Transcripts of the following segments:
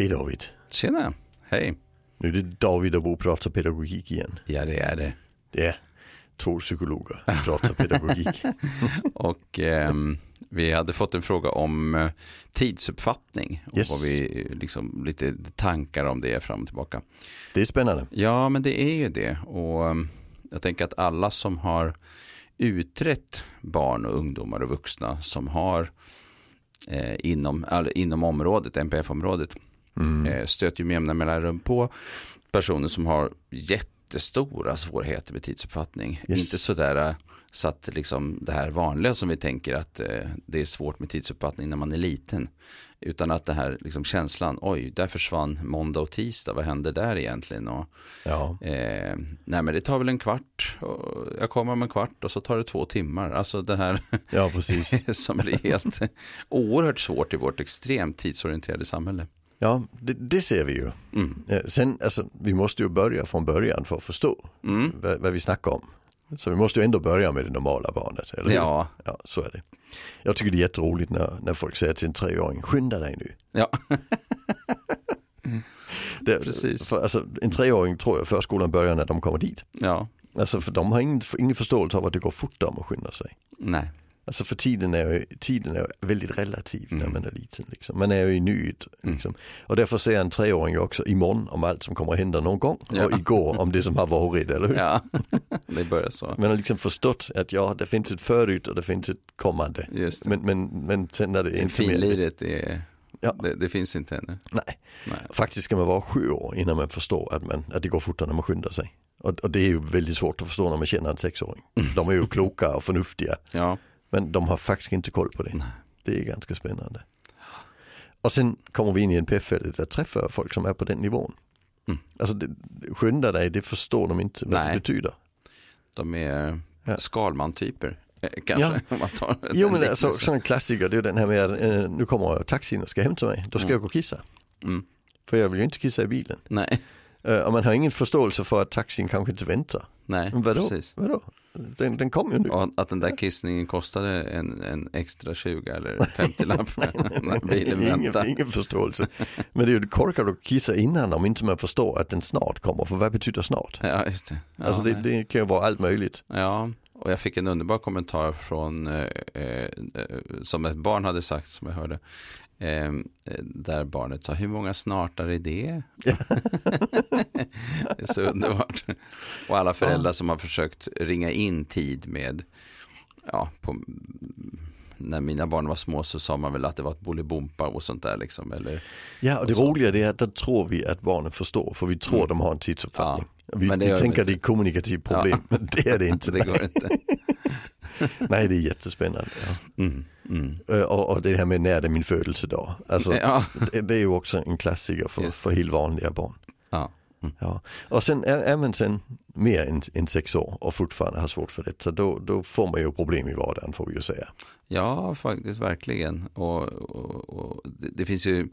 Hej David. Tjena, hej. Nu är det David och Bo pratar pedagogik igen. Ja, det är det. Det är två psykologer som pratar pedagogik. och ehm, vi hade fått en fråga om eh, tidsuppfattning och Yes. vad vi liksom lite tankar om det fram och tillbaka. Det är spännande. Ja, men det är ju det och ehm, jag tänker att alla som har utrett barn och ungdomar och vuxna som har eh, inom, all, inom området, NPF-området, eh, stöter ju med jämna mellanrum på personer som har jättestora svårigheter med tidsuppfattning. Yes. Inte sådär eh, så att liksom det här vanliga som vi tänker att eh, det är svårt med tidsuppfattning när man är liten. Utan att det här liksom känslan, oj, där försvann måndag och tisdag, vad hände där egentligen? Och, Ja. Eh, nej men det tar väl en kvart. Jag kommer om en kvart och så tar det två timmar. Alltså det här ja, precis. som blir helt oerhört svårt i vårt extremt tidsorienterade samhälle. Ja, det, det ser vi ju. Mm. Eh, Sen, alltså, vi måste ju börja från början för att förstå Mm. vad, vad vi snackar om. Så vi måste ju ändå börja med det normala barnet, eller hur? Ja, ja, så är det. Jag tycker det är jätteroligt när, när folk säger till en treåring, skynda dig nu. ja, Det, Precis. För, alltså, en treåring tror jag förskolan börjar när de kommer dit. ja, Alltså för de har ingen, ingen förståelse av att det går fortare om att skynda sig. nej, Alltså för tiden är ju, tiden är väldigt relativ när Mm. man är liten. Liksom. Man är ju i nuet. Mm. Liksom. Och därför säger en treåring också imorgon om allt som kommer att hända någon gång. Ja. Och igår om det som har varit, eller hur? ja, det börjar så. Man har liksom förstått att ja, det finns ett förut och det finns ett kommande. Just det. Men, men, men sen är det inte mer. Det, Ja. det, det finns inte ännu. Nej, Nej. faktiskt ska man vara sju år innan man förstår att, man, att det går fortare när man skyndar sig. Och, och det är ju väldigt svårt att förstå när man känner en sexåring. De är ju kloka och förnuftiga. Ja, Men de har faktiskt inte koll på det. Nej. Det är ganska spännande. Och sen kommer vi in i en PF-fältet där träffar folk som är på den nivån. Mm. Alltså det, skynda dig, det förstår de inte vad Nej. det betyder. de är Ja. Skalman-typer. eh, Kanske, om man tar Jo men alltså, sån klassiker, det är den här med att eh, nu kommer taxin och ska hämta mig. Då ska Mm. jag gå och kissa. Mm. För jag vill ju inte kissa i bilen. Nej, Eh, och man har ingen förståelse för att taxin kanske inte väntar. nej, Men vadå? precis. vadå? Den, den kom ju nu. Och att den där kissningen kostade en, en extra 20 eller 50 lapp ingen, ingen förståelse. Men det är ju korkat att kissa innan om inte man förstår att den snart kommer. För vad betyder snart? Ja, just det. Ja, alltså det, det kan ju vara allt möjligt. ja, och jag fick en underbar kommentar från, eh, eh, som ett barn hade sagt som jag hörde. Eh, där barnet sa, hur många snartar är det? det är så underbart. Och alla föräldrar som har försökt ringa in tid med, ja, på, när mina barn var små så sa man väl att det var ett bolibompa och sånt där liksom. Eller, Ja och det Och roliga det är att där tror vi att barnen förstår. För vi tror Mm. de har en tidsuppfattning. Vi men det vi tänker att det är kommunikativt problem. Men det är det inte. det går inte. Nej det är jättespännande. Ja. Mm, mm. Eh, Och, och det här med när det är min födelsedag. Alltså, Ja, det, det är ju också en klassiker för, Just. för helt vanliga barn. ja. Ja. Och sen är, är man sen mer än, än sex år och fortfarande har svårt för det. Så då, då får man ju problem i vardagen får vi ju säga. Ja, faktiskt verkligen. Och, och, och det, det finns ju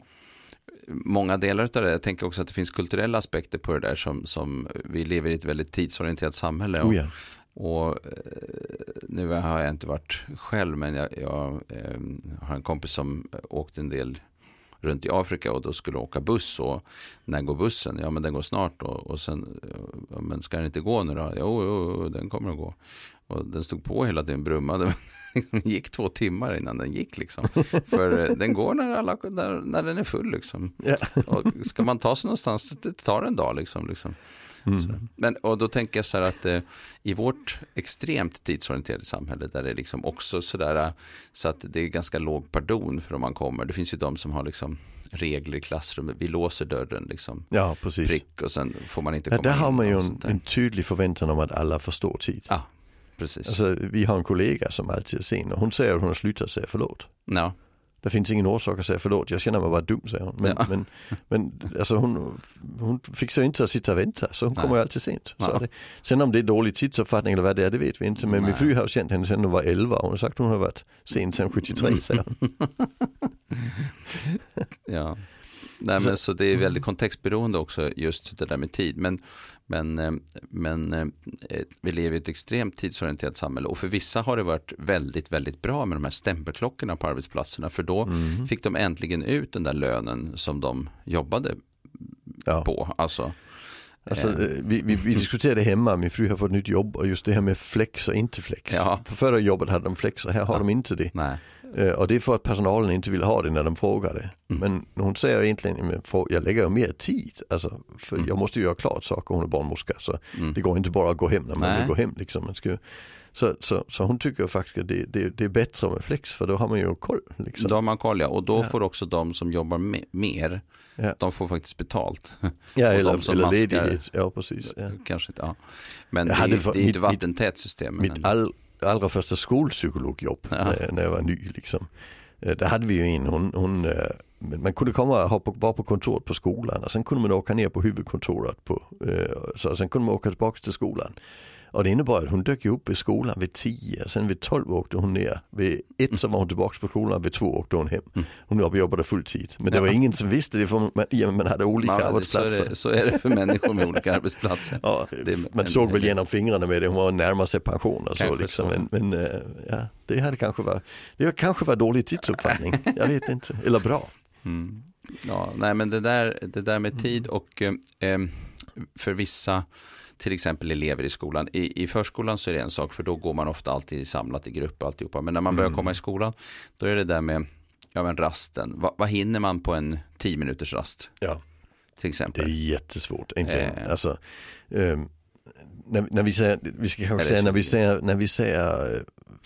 många delar av det. Jag tänker också att det finns kulturella aspekter på det där som, som vi lever i ett väldigt tidsorienterat samhälle. Och, Oh, ja. och eh, nu har jag inte varit själv, men jag, jag eh, har en kompis som åkte en del runt i Afrika och då skulle åka buss och när går bussen? Ja men den går snart och, och sen, ja, men ska den inte gå nu då? Jo, jo, jo den kommer att gå. Och den stod på hela tiden, brummade. Det gick två timmar innan den gick liksom. För eh, den går när, alla, när, när den är full liksom. Ja. Och ska man ta sig någonstans, det tar en dag liksom. liksom. Mm. Men, och då tänker jag så här att eh, i vårt extremt tidsorienterade samhälle där det är liksom också sådär eh, så att det är ganska låg pardon för om man kommer. Det finns ju de som har liksom regler i klassrummet. Vi låser dörren liksom. ja precis. Prick och sen får man inte Ja, komma där har in man ju en, där. en tydlig förväntan om att alla förstår tid. Ja, precis. Alltså, vi har en kollega som alltid är sen och hon säger att hon har slutat säga förlåt. ja, Det finns ingen orsak att säga förlåt, jag känner mig bara dum säger hon. Men, Ja. men, men alltså hon, hon fixar inte att sitta och vänta så hon Nej. kommer alltid sent. Så Ja. det. Sen om det är dålig tidsuppfattning eller vad det är, det vet vi inte. Men min Nej. fru har känt henne sedan hon var 11 och hon har sagt att hon har varit sen sedan 73 säger hon. ja. Nej, men så det är väldigt kontextberoende också just det där med tid. Men, men, eh, men eh, vi lever i ett extremt tidsorienterat samhälle och för vissa har det varit väldigt, väldigt bra med de här stämpelklockorna på arbetsplatserna för då mm. fick de äntligen ut den där lönen som de jobbade ja. på. Alltså, Alltså, eh. vi, vi, vi, diskuterade hemma, min fru har fått nytt jobb och just det här med flex och inte flex. Ja. På förra jobbet hade de flex och här har ja. de inte det. Nej. Eh, och det är för att personalen inte vill ha det när de frågar det. Mm. Men hon säger egentligen, jag lägger ju mer tid. Alltså, för mm. jag måste ju göra klart saker, hon är barnmorska. Så mm. det går inte bara att gå hem när man Nej. vill gå hem. Liksom. Man ska, så, så, så hon tycker faktiskt att det, det, det, är bättre med flex för då har man ju koll. Liksom. Då har man koll ja, och då ja. får också de som jobbar me mer, ja. de får faktiskt betalt. Ja, eller, de som eller maskar, ledighet. Ja, precis. Ja. Kanske inte, ja. Men det, är, det är inte vattentätt system. Mitt all, allra första skolpsykologjobb när, när jag var ny. Liksom. Eh, där hade vi ju en, hon, hon eh, man kunde komma och vara på kontoret på skolan och sen kunde man åka ner på huvudkontoret på, eh, så sen kunde man åka tillbaka till skolan. Och det innebar att hon dök upp i skolan vid 10, sen vid 12 åkte hon ner. Vid 1 så var hon tillbaka på skolan, vid 2 åkte hon hem. Mm. Hon jobbade fulltid. Men det var ingen som visste det för man, hade olika man, arbetsplatser. Så är, det, så är, det, för människor med olika arbetsplatser. Ja, det, man såg väl genom fingrarna med det, hon var närmare sig pension och så. Liksom. Men, men eh, ja, det hade kanske var, det kanske var dålig tidsuppfattning, jag vet inte, eller bra. Mm. Ja, nej men det där, det där med tid och eh, för vissa till exempel elever i skolan. I, I förskolan så är det en sak för då går man ofta alltid samlat i grupp och alltihopa. Men när man börjar mm. komma i skolan då är det där med ja, men rasten. Va, vad hinner man på en tio minuters rast? Ja, till exempel. det är jättesvårt. Egentligen. Eh. Alltså, um, när, när, vi säger, vi ska kanske säga när vi säger, när vi säger eh,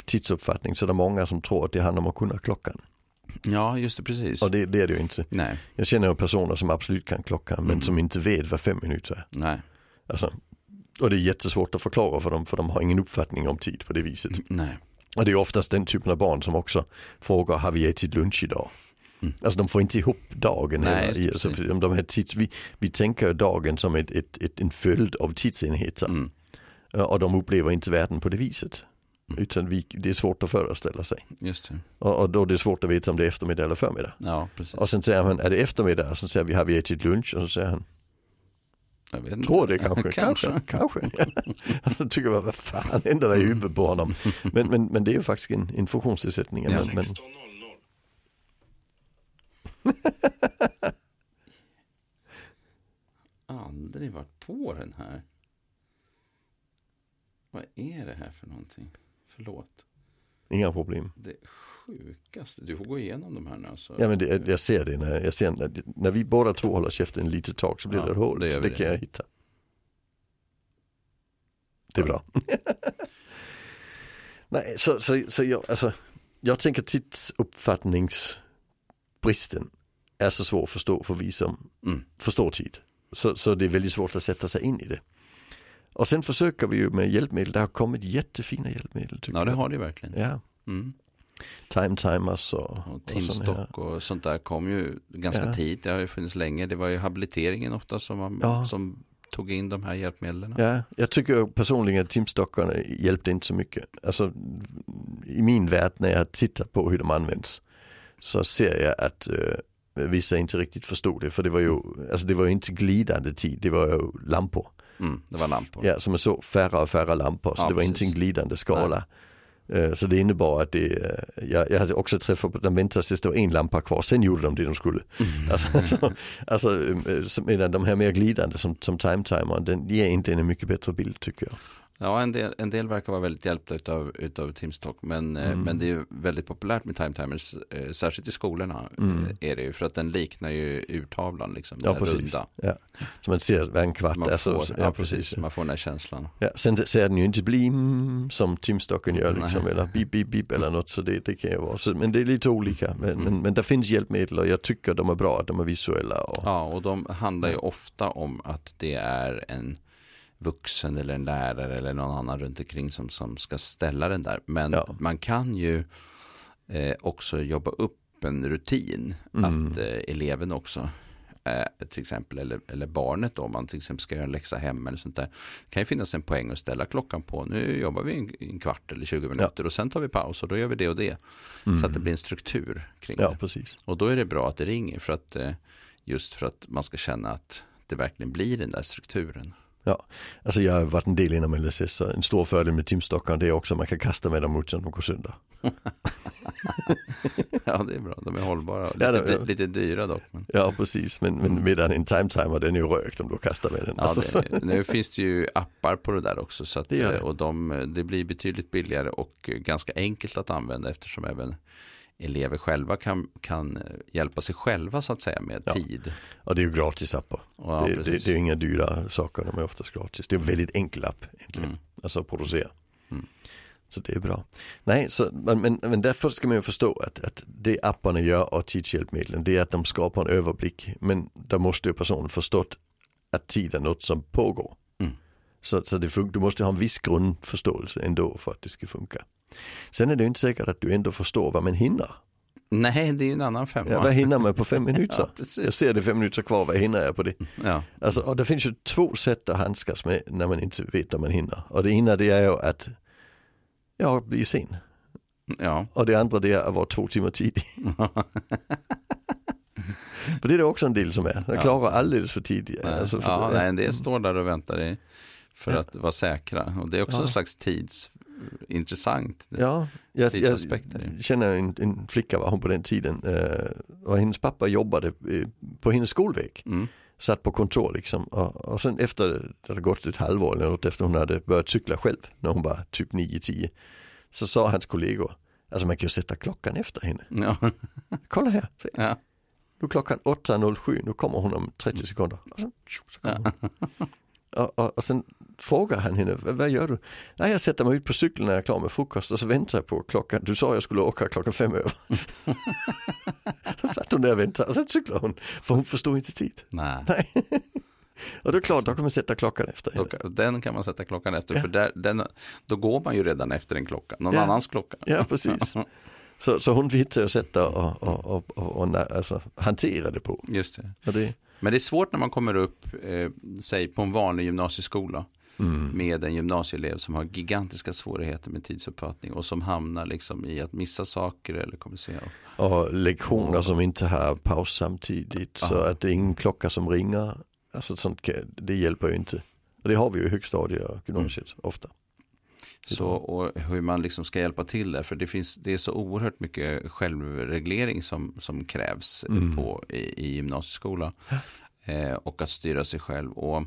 tidsuppfattning så är det många som tror att det handlar om att kunna klockan. Ja, just det, precis. Och det, det är det ju inte. Nej. Jag känner personer som absolut kan klockan men mm. som inte vet vad fem minuter är. Nej. Alltså, och det är jättesvårt att förklara för dem för de har ingen uppfattning om tid på det viset. Nej. Och det är oftast den typen av barn som också frågar, har vi ätit lunch idag? Mm. Alltså de får inte ihop dagen. Nej, alltså, de här tids, vi, vi tänker dagen som ett, ett, ett, en följd av tidsenheter. Mm. Och de upplever inte världen på det viset. Vi, det är svårt att föreställa sig. Just det. Och, och då är det svårt att veta om det är eftermiddag eller förmiddag. Ja, precis. Och sen säger han, är det eftermiddag? Och så säger vi, har vi ätit lunch? Och så säger han, jag vet inte. Tror det kanske, kanske, kanske. alltså, tycker jag, vad fan händer där i huvudet på honom? Men, men, men det är ju faktiskt en, en funktionsnedsättning. Ja. Men, men... Aldrig varit på den här. Vad är det här för någonting? Förlåt. Inga problem. Det sjukaste. Du får gå igenom de här nu. Alltså. Ja men det, jag ser det när, jag ser, när, när vi båda två håller käften lite tag så blir ja, det ett hål. Det, det kan jag hitta. Det är bra. Nej, så, så, så jag, alltså, jag tänker tidsuppfattningsbristen är så svår att förstå för vi som mm. förstår tid. Så, så det är väldigt svårt att sätta sig in i det. Och sen försöker vi ju med hjälpmedel, det har kommit jättefina hjälpmedel. Ja det har det verkligen. Ja. Mm. Time timers och, och Timstock och, och, sånt där kom ju ganska ja. tidigt. Det har ju funnits länge. Det var ju habiliteringen ofta som, man, ja. som tog in de här hjälpmedlen. Ja, jag tycker personligen att timstockarna hjälpte inte så mycket. Alltså, I min värld när jag tittar på hur de används så ser jag att uh, vissa inte riktigt förstod det. För det var ju, alltså det var inte glidande tid, det var ju lampor. Mm, det var lampor. Ja, som man såg färre och färre lampor. Så ja, det var precis. inte en glidande skala. Nej. Eh, så det innebar att det, eh, jag, jag hade också träffat på den väntade tills det var en lampa kvar, sen gjorde de det de skulle. Mm. Alltså, alltså, alltså, eh, medan de här mer glidande som, som time-timern, den ger inte en mycket bättre bild tycker jag. Ja, en del, en del verkar vara väldigt hjälpta utav, utav Timstock. Men, mm. men det är väldigt populärt med time timers, eh, särskilt i skolorna. Mm. är det ju, för att den liknar ju urtavlan, liksom, ja, precis. runda. Ja. Så man ser en kvart man är. Så, ja, precis. Man får den här känslan. Ja, sen ser den ju inte blim som Timstocken gör, liksom, eller bip, bip, bip eller något. Så det, det kan ju vara. Så, men det är lite olika. Men, mm. men, men det finns hjälpmedel och jag tycker de är bra, de är visuella. Och... Ja, och de handlar ju ofta om att det är en vuxen eller en lärare eller någon annan runt omkring som, som ska ställa den där. Men ja. man kan ju eh, också jobba upp en rutin mm. att eh, eleven också eh, till exempel eller, eller barnet då om man till exempel ska göra en läxa hemma eller sånt där. Det kan ju finnas en poäng att ställa klockan på. Nu jobbar vi en, en kvart eller 20 minuter ja. och sen tar vi paus och då gör vi det och det. Mm. Så att det blir en struktur kring ja, det. Precis. Och då är det bra att det ringer för att eh, Just för att man ska känna att det verkligen blir den där strukturen. Ja, alltså jag har varit en del inom LSS så en stor fördel med timstockar det är också att man kan kasta med dem utan att de går sönder. ja det är bra, de är hållbara lite, ja, det, lite dyra dock. Men... Ja precis, men, men medan en time timer den är ju rökt om du kastar med den. Ja, alltså, det, nu finns det ju appar på det där också så att, det det. och de, det blir betydligt billigare och ganska enkelt att använda eftersom även elever själva kan, kan hjälpa sig själva så att säga med ja. tid. Ja, det är ju gratis appar. Ja, det, det, det, är inga dyra saker, de är oftast gratis. Det är en väldigt enkel app egentligen, mm. alltså att producera. Mm. Så det är bra. Nej, så, men, men därför ska man ju förstå att, att det apparna gör och tidshjälpmedlen, det är att de skapar en överblick. Men där måste ju personen förstått att tid är något som pågår. Mm. Så, så det, du måste ha en viss grundförståelse ändå för att det ska funka. Sen är det ju inte säkert att du ändå förstår vad man hinner. Nej, det är ju en annan femma. Ja, vad hinner man på fem minuter? ja, jag ser det fem minuter kvar, vad hinner jag på det? Ja. Alltså, och det finns ju två sätt att handskas med när man inte vet vad man hinner. Och det ena det är ju att ja, bli sen. Ja. Och det andra det är att vara två timmar tidig. för det är det också en del som är, jag klarar alldeles för tidigt. Alltså för, ja, nej, det står där och väntar i för att vara säkra. Och det är också en slags tids intressant ja, jag, jag känner en, en, flicka var hon på den tiden eh, och hennes pappa jobbade eh, på hennes skolväg. Mm. Satt på kontor liksom och, och sen efter det hade gått ett halvår eller något efter hon hade börjat cykla själv när hon var typ 9-10 så sa hans kollegor, alltså man kan ju sätta klockan efter henne. Ja. Kolla här, ja. nu klockan 8.07, nu kommer hon om 30 sekunder. Och, så, så ja. Och, och, och sen frågar han henne, vad gör du? Nej, jag sätter mig ut på cykeln när jag är klar med frukost och så väntar jag på klockan. Du sa jag skulle åka klockan fem över. så satt hon där och väntade och sen cyklade hon. För hon förstod inte tid. Nej. Nej. och då är klart, då kan man sätta klockan efter. Den kan man sätta klockan efter, ja. för där, den, då går man ju redan efter en klocka, någon ja. annans klocka. Ja, precis. Så, så hon hittade att sätta och, och, och, och, och alltså, hantera det på. Just det. det. Men det är svårt när man kommer upp, eh, säg på en vanlig gymnasieskola mm. med en gymnasieelev som har gigantiska svårigheter med tidsuppfattning och som hamnar liksom i att missa saker eller kommunicera. Och lektioner som inte har paus samtidigt aha. så att det är ingen klocka som ringer. Alltså sånt, det hjälper ju inte. Det har vi ju i högstadiet och gymnasiet mm. ofta. Så, och hur man liksom ska hjälpa till där, för det, finns, det är så oerhört mycket självreglering som, som krävs mm. på, i, i gymnasieskola och att styra sig själv. Och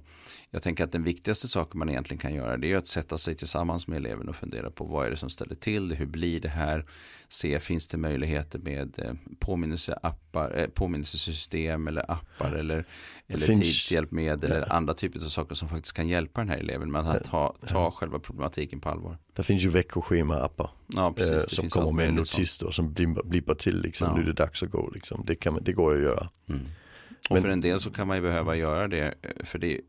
jag tänker att den viktigaste saken man egentligen kan göra det är att sätta sig tillsammans med eleven och fundera på vad är det som ställer till det, hur blir det här, se finns det möjligheter med eh, påminnelseappar, eh, påminnelsesystem eller appar eller, eller finns, tidshjälpmedel ja. eller andra typer av saker som faktiskt kan hjälpa den här eleven med att ta, ta ja. själva problematiken på allvar. Det finns ju veckoschema-appar ja, eh, som kommer med en notis då, som blippar till liksom, nu är det dags att gå liksom. Det, kan det går att göra. Mm. Och för en del så kan man ju behöva göra det. För det är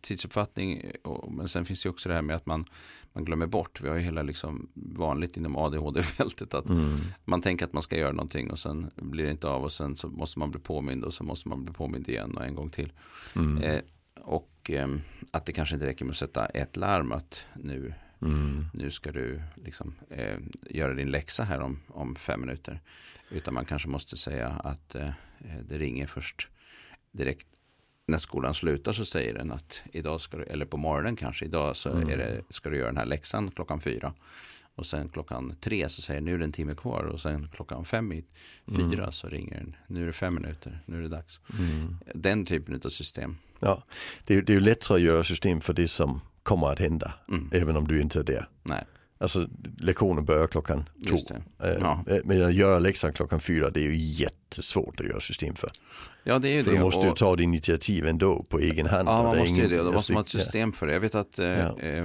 tidsuppfattning. men sen finns det också det här med att man, man glömmer bort. Vi har ju hela liksom vanligt inom ADHD-fältet. Att mm. man tänker att man ska göra någonting och sen blir det inte av. Och sen så måste man bli påmind och sen måste man bli påmind igen och en gång till. Mm. Eh, och eh, att det kanske inte räcker med att sätta ett larm. Att nu, mm. nu ska du liksom, eh, göra din läxa här om, om fem minuter. Utan man kanske måste säga att eh, det ringer först direkt när skolan slutar så säger den att idag ska du, eller på morgonen kanske, idag så mm. är det, ska du göra den här läxan klockan fyra. Och sen klockan tre så säger nu är det en timme kvar och sen klockan fem i fyra mm. så ringer den. Nu är det fem minuter, nu är det dags. Mm. Den typen av system. Ja, det är, det är ju lättare att göra system för det som kommer att hända. Mm. Även om du inte är där. Nej. Alltså lektionen börjar klockan två. Eh, ja. Eh, men att göra läxan klockan fyra det är ju jättesvårt att göra system för. Ja det är ju för det. du måste ju ta det initiativ ändå på egen hand. Ja man måste ju det. Då måste man ha ett system för det. Jag vet att eh, ja. eh,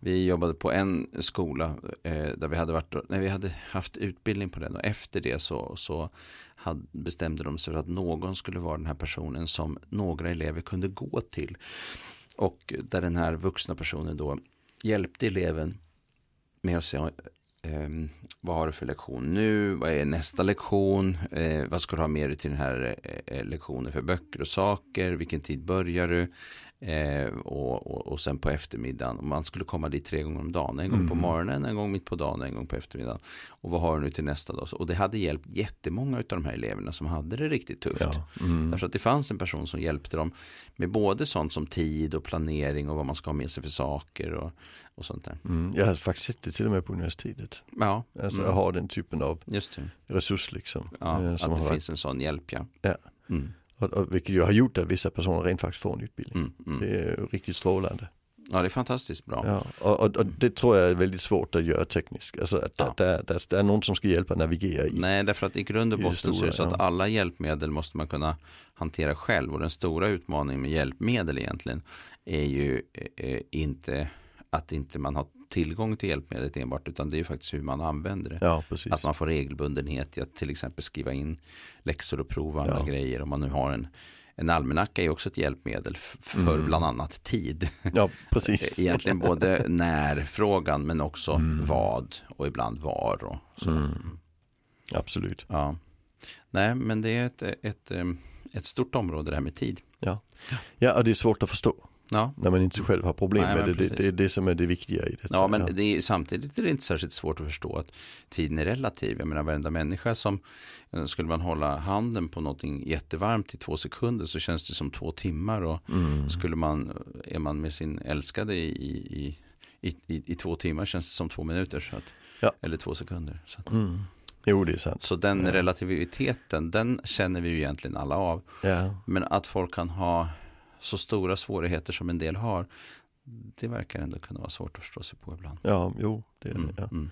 vi jobbade på en skola eh, där vi hade varit, när vi hade haft utbildning på den och efter det så, så hade, bestämde de sig för att någon skulle vara den här personen som några elever kunde gå till. Och där den här vuxna personen då hjälpte eleven med att säga eh, vad har du för lektion nu, vad är nästa lektion, eh, vad ska du ha med dig till den här eh lektionen för böcker och saker, vilken tid börjar du, Eh, och, och, och sen på eftermiddagen. Man skulle komma dit tre gånger om dagen. En gång mm. på morgonen, en gång mitt på dagen en gång på eftermiddagen. Och vad har du nu till nästa dag? Och det hade hjälpt jättemånga av de här eleverna som hade det riktigt tufft. Ja. Mm. Därför att det fanns en person som hjälpte dem med både sånt som tid och planering och vad man ska ha med sig för saker och, och sånt där. Mm. Jag har faktiskt sett det till och med på universitetet. Ja. Alltså mm. jag har den typen av resurs liksom. Ja, eh, att det finns en sån hjälp ja. ja. Mm. Och, och, vilket ju har gjort att vissa personer rent faktiskt får en utbildning. Mm, mm. Det är riktigt strålande. Ja det är fantastiskt bra. Ja, och, och, och, det tror jag är väldigt svårt att göra tekniskt. Alltså att ja. det, det, det, är någon som ska hjälpa navigera i. Nej därför att i grund och botten så är det så att alla hjälpmedel måste man kunna hantera själv. Och den stora utmaningen med hjälpmedel egentligen är ju eh, inte att inte man har tillgång till hjälpmedlet enbart utan det är faktiskt hur man använder det. Ja, att man får regelbundenhet i att till exempel skriva in läxor och prova andra ja. grejer. Om man nu har en, en almanacka är också ett hjälpmedel för mm. bland annat tid. Ja, precis. Egentligen både när-frågan men också mm. vad och ibland var. Och så. Mm. Absolut. Ja. Nej, men det är ett, ett, ett stort område det här med tid. Ja, ja och det är svårt att förstå. Ja. När man inte själv har problem Nej, med det. Det, det är det som är det viktiga i det. Ja, men det är, samtidigt är det inte särskilt svårt att förstå att tiden är relativ. Jag menar varenda människa som, eh, skulle man hålla handen på någonting jättevarmt i två sekunder så känns det som två timmar. Och mm. skulle man, är man med sin älskade i, i, i, i, i två timmar känns det som två minuter. Så att, ja. Eller två sekunder. Så att, mm. Jo, det är sant. Så den ja. relativiteten, den känner vi ju egentligen alla av. Ja. Men att folk kan ha så stora svårigheter som en del har. Det verkar ändå kunna vara svårt att förstå sig på ibland. Ja, jo, det är det. Mm, ja. Mm.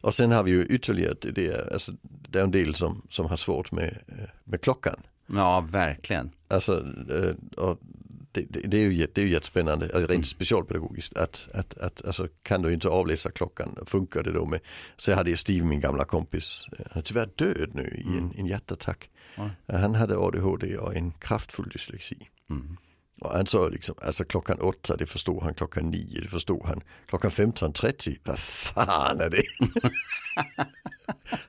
Och sen har vi ju ytterligare det, alltså, det är en del som, som har svårt med, med klockan. Ja, verkligen. Alltså, eh, och det, det, det, är ju, det är ju jättespännande, alltså rent mm. specialpedagogiskt, att, att, att alltså, kan du inte avläsa klockan, funkar det då med, så jag hade Steve, min gamla kompis, han är tyvärr död nu i en, mm. en hjärtattack. Ja. Han hade ADHD och en kraftfull dyslexi. Mm. Och han sa liksom, alltså klockan åtta det förstod han, klockan nio det förstod han, klockan 15.30, vad fan är det?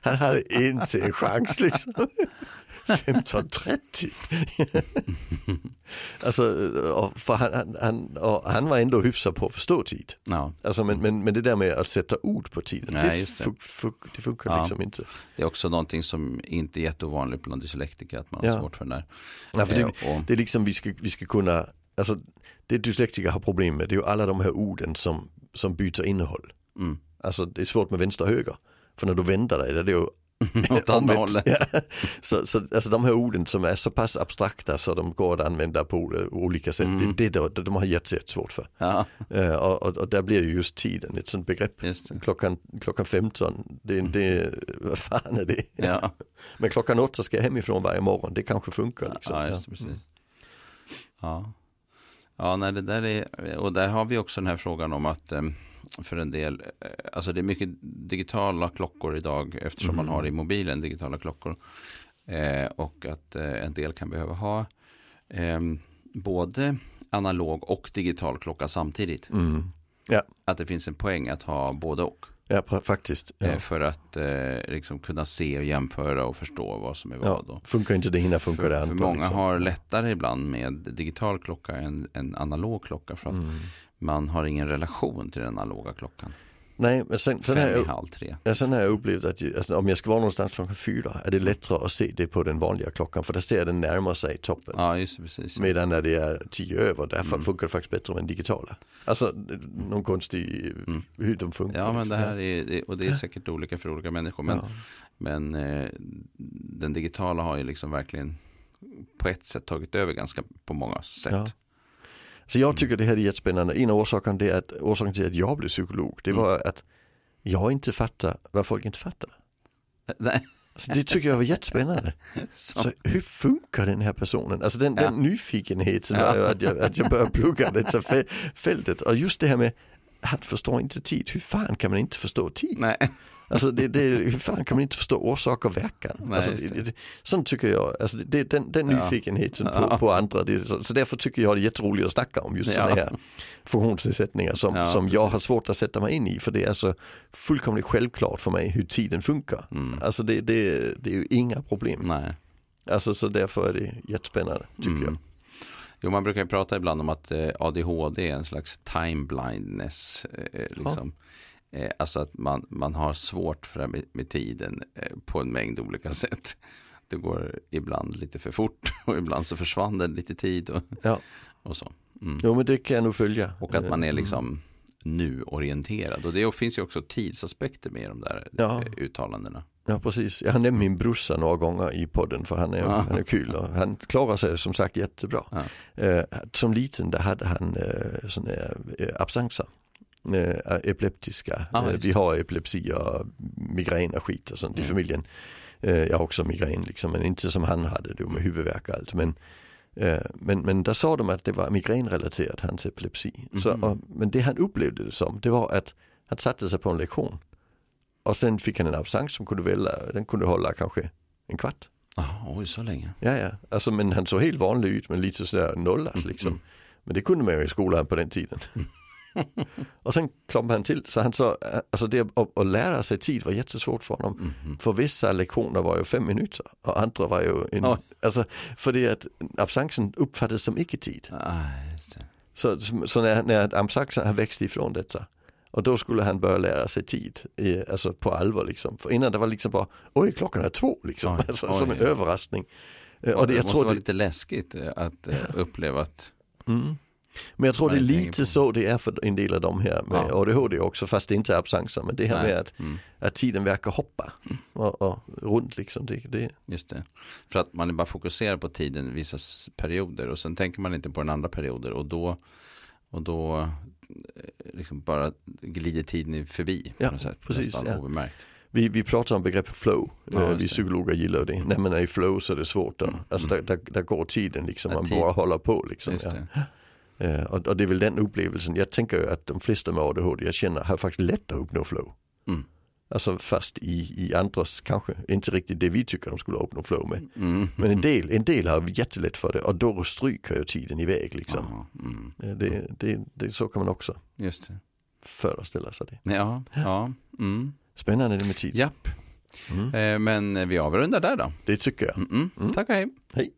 han hade inte en chans liksom. 15.30. alltså, för han, han, han var ändå hyfsad på att förstå tid. Ja. Alltså, men, men, men det där med att sätta ord på tiden, Nej, det. Fun, fun, det funkar ja. liksom inte. Det är också någonting som inte är jätteovanligt bland dyslektiker, att man har ja. svårt för det där. Ja, för det, och... det är liksom, vi ska, vi ska kunna, alltså det dyslektiker har problem med, det är ju alla de här orden som, som byter innehåll. Mm. Alltså det är svårt med vänster och höger. För när du vänder dig, det är ju Åt andra hållet. Ja. Så, så alltså de här orden som är så pass abstrakta så de går att använda på olika sätt. Mm. Det, det, det de har jättesvårt för. Ja. Uh, och, och, där blir ju just tiden ett sånt begrepp. Klockan, klockan 15, det, det, vad fan är det? Ja. Men klockan 8 ska jag hemifrån varje morgon, det kanske funkar. Liksom. Ja, just precis. Ja. Ja, nej, det där är, och där har vi också den här frågan om att um, för en del. Eh, alltså det är mycket digitala klockor idag eftersom mm. man har i mobilen digitala klockor. Eh, och att eh, en del kan behöva ha eh, både analog och digital klocka samtidigt. Mm. Ja. Att det finns en poäng att ha både och. Ja, faktiskt. Ja. Eh, för att eh, liksom kunna se och jämföra och förstå vad som är vad. Ja, funkar inte det ena funkar för, det andra. För många liksom. har lättare ibland med digital klocka än, än analog klocka. För att mm man har ingen relation till den analoga klockan. Nej, men sen, sen, har jag. Ja, sen har jag upplevt att alltså, om jag ska vara någonstans klockan fyra är det lättare att se det på den vanliga klockan för där ser den närma sig toppen. Ja, just precis. Medan när det är tio över, därför mm. funkar det faktiskt bättre med den digitala. Alltså någon konstig mm. hur de funkar. Ja, men det här är, och det är säkert olika för olika människor. Men, ja. men eh, den digitala har ju liksom verkligen på ett sätt tagit över ganska på många sätt. Ja. Så jag tycker det här är jättespännande. En av orsakerna, det är att, orsaken till att jag blev psykolog, det var att jag inte fattar vad folk inte fattar. Nej. Så det tycker jag var jättespännande. Så. så hur funkar den här personen? Alltså den, ja. den nyfikenheten ja. att, jag, att jag började plugga det fältet. Och just det här med att förstå inte tid. Hur fan kan man inte förstå tid? Nej. Alltså det, det, hur fan kan man inte förstå orsak och verkan? Nej, alltså, det, det, sånt tycker jag, alltså det, den, den ja. nyfikenheten på, ja. på andra, det, så, så därför tycker jag det är jätteroligt att snacka om just ja. sådana här funktionsnedsättningar som, ja. som jag har svårt att sätta mig in i för det är så fullkomligt självklart för mig hur tiden funkar. Mm. Alltså det, är ju inga problem. Nej. Alltså så därför är det jättespännande tycker mm. jag. Jo, man brukar prata ibland om att eh, ADHD är en slags time blindness. Eh, liksom. Eh, alltså att man, man har svårt för det med, med tiden eh, på en mängd olika sätt. Det går ibland lite för fort och ibland så försvann den lite tid och, Ja. och så. Mm. Jo men det kan jag nog följa. Och att man är Mm. liksom nu-orienterad. Och det finns ju också tidsaspekter med de där Ja. eh, uttalandena. Ja precis, jag har nämnt min brorsa några gånger i podden för han är, Ja. han är kul och han klarar sig som sagt jättebra. Ja. Eh, som liten där hade han eh, sådana eh, absenser. Eh, epileptiska, Ja, eh, vi har epilepsi och migrän och skit och sånt i Mm. familjen. Eh, jag har också migrän liksom, men inte som han hade det med huvudvärk och allt. Men, men, men där sa de att det var migränrelaterat, hans epilepsi. Så, Mhm. och, men det han upplevde det som, det var att han satte sig på en lektion och sen fick han en absence som kunde välja, den kunde hålla kanske en kvart. Ah, oj, så länge. Ja, ja, alltså men han såg helt vanlig ut men lite sådär nollas Mm, liksom. mm. Men det kunde man ju i skolan på den tiden. och sen kloppade han till, så han sa, alltså det att, att lära sig tid var jättesvårt för honom. Mhm. För vissa lektioner var ju fem minuter och andra var ju en, Oj. alltså för det att absensen uppfattades som icke-tid. Ah, det. Så, så när, när absensen har växt ifrån detta och då skulle han börja lära sig tid, i, alltså på allvar liksom. För innan det var liksom bara, oj klockan är två liksom, Oj, alltså, oj, som en oj. överraskning. Och Och det, det, jag måste tror vara det, lite läskigt eh, att eh, uppleva att mm. Men jag tror det är lite så det är för en del av de här med Ja. ADHD också, fast det inte är absenser. Men det här Nej. med att, mm, att tiden verkar hoppa och, och runt liksom. Det, det, just det. För att man är bara fokuserar på tiden vissa perioder och sen tänker man inte på den andra perioder och då och då eh, liksom bara glider tiden förbi på Ja, något sätt. precis, nästan ja. obemärkt. vi, vi pratar om begreppet flow, Ja, Eh, vi psykologer gillar det. När man är i flow så är det svårt. Då. Mm, Alltså mm. där, där, där går tiden liksom, man bara håller på liksom. Eh, och, och det är väl den upplevelsen, jag tänker ju att de flesta med ADHD jag känner har faktiskt lätt att uppnå flow. Mm. Alltså fast i, i andras kanske inte riktigt det vi tycker de skulle uppnå flow med. Mm. Men en del, en del har jättelätt för det och då stryker ju tiden iväg liksom. Mm. Eh, Det, det, det, så kan man också Just det. föreställa sig det. Ja, ja. Mm. Spännande det med tid. Japp. Mm. Eh, men vi avrundar där då. Det tycker jag. Mm -mm. Mm. Tack och hej. Hej.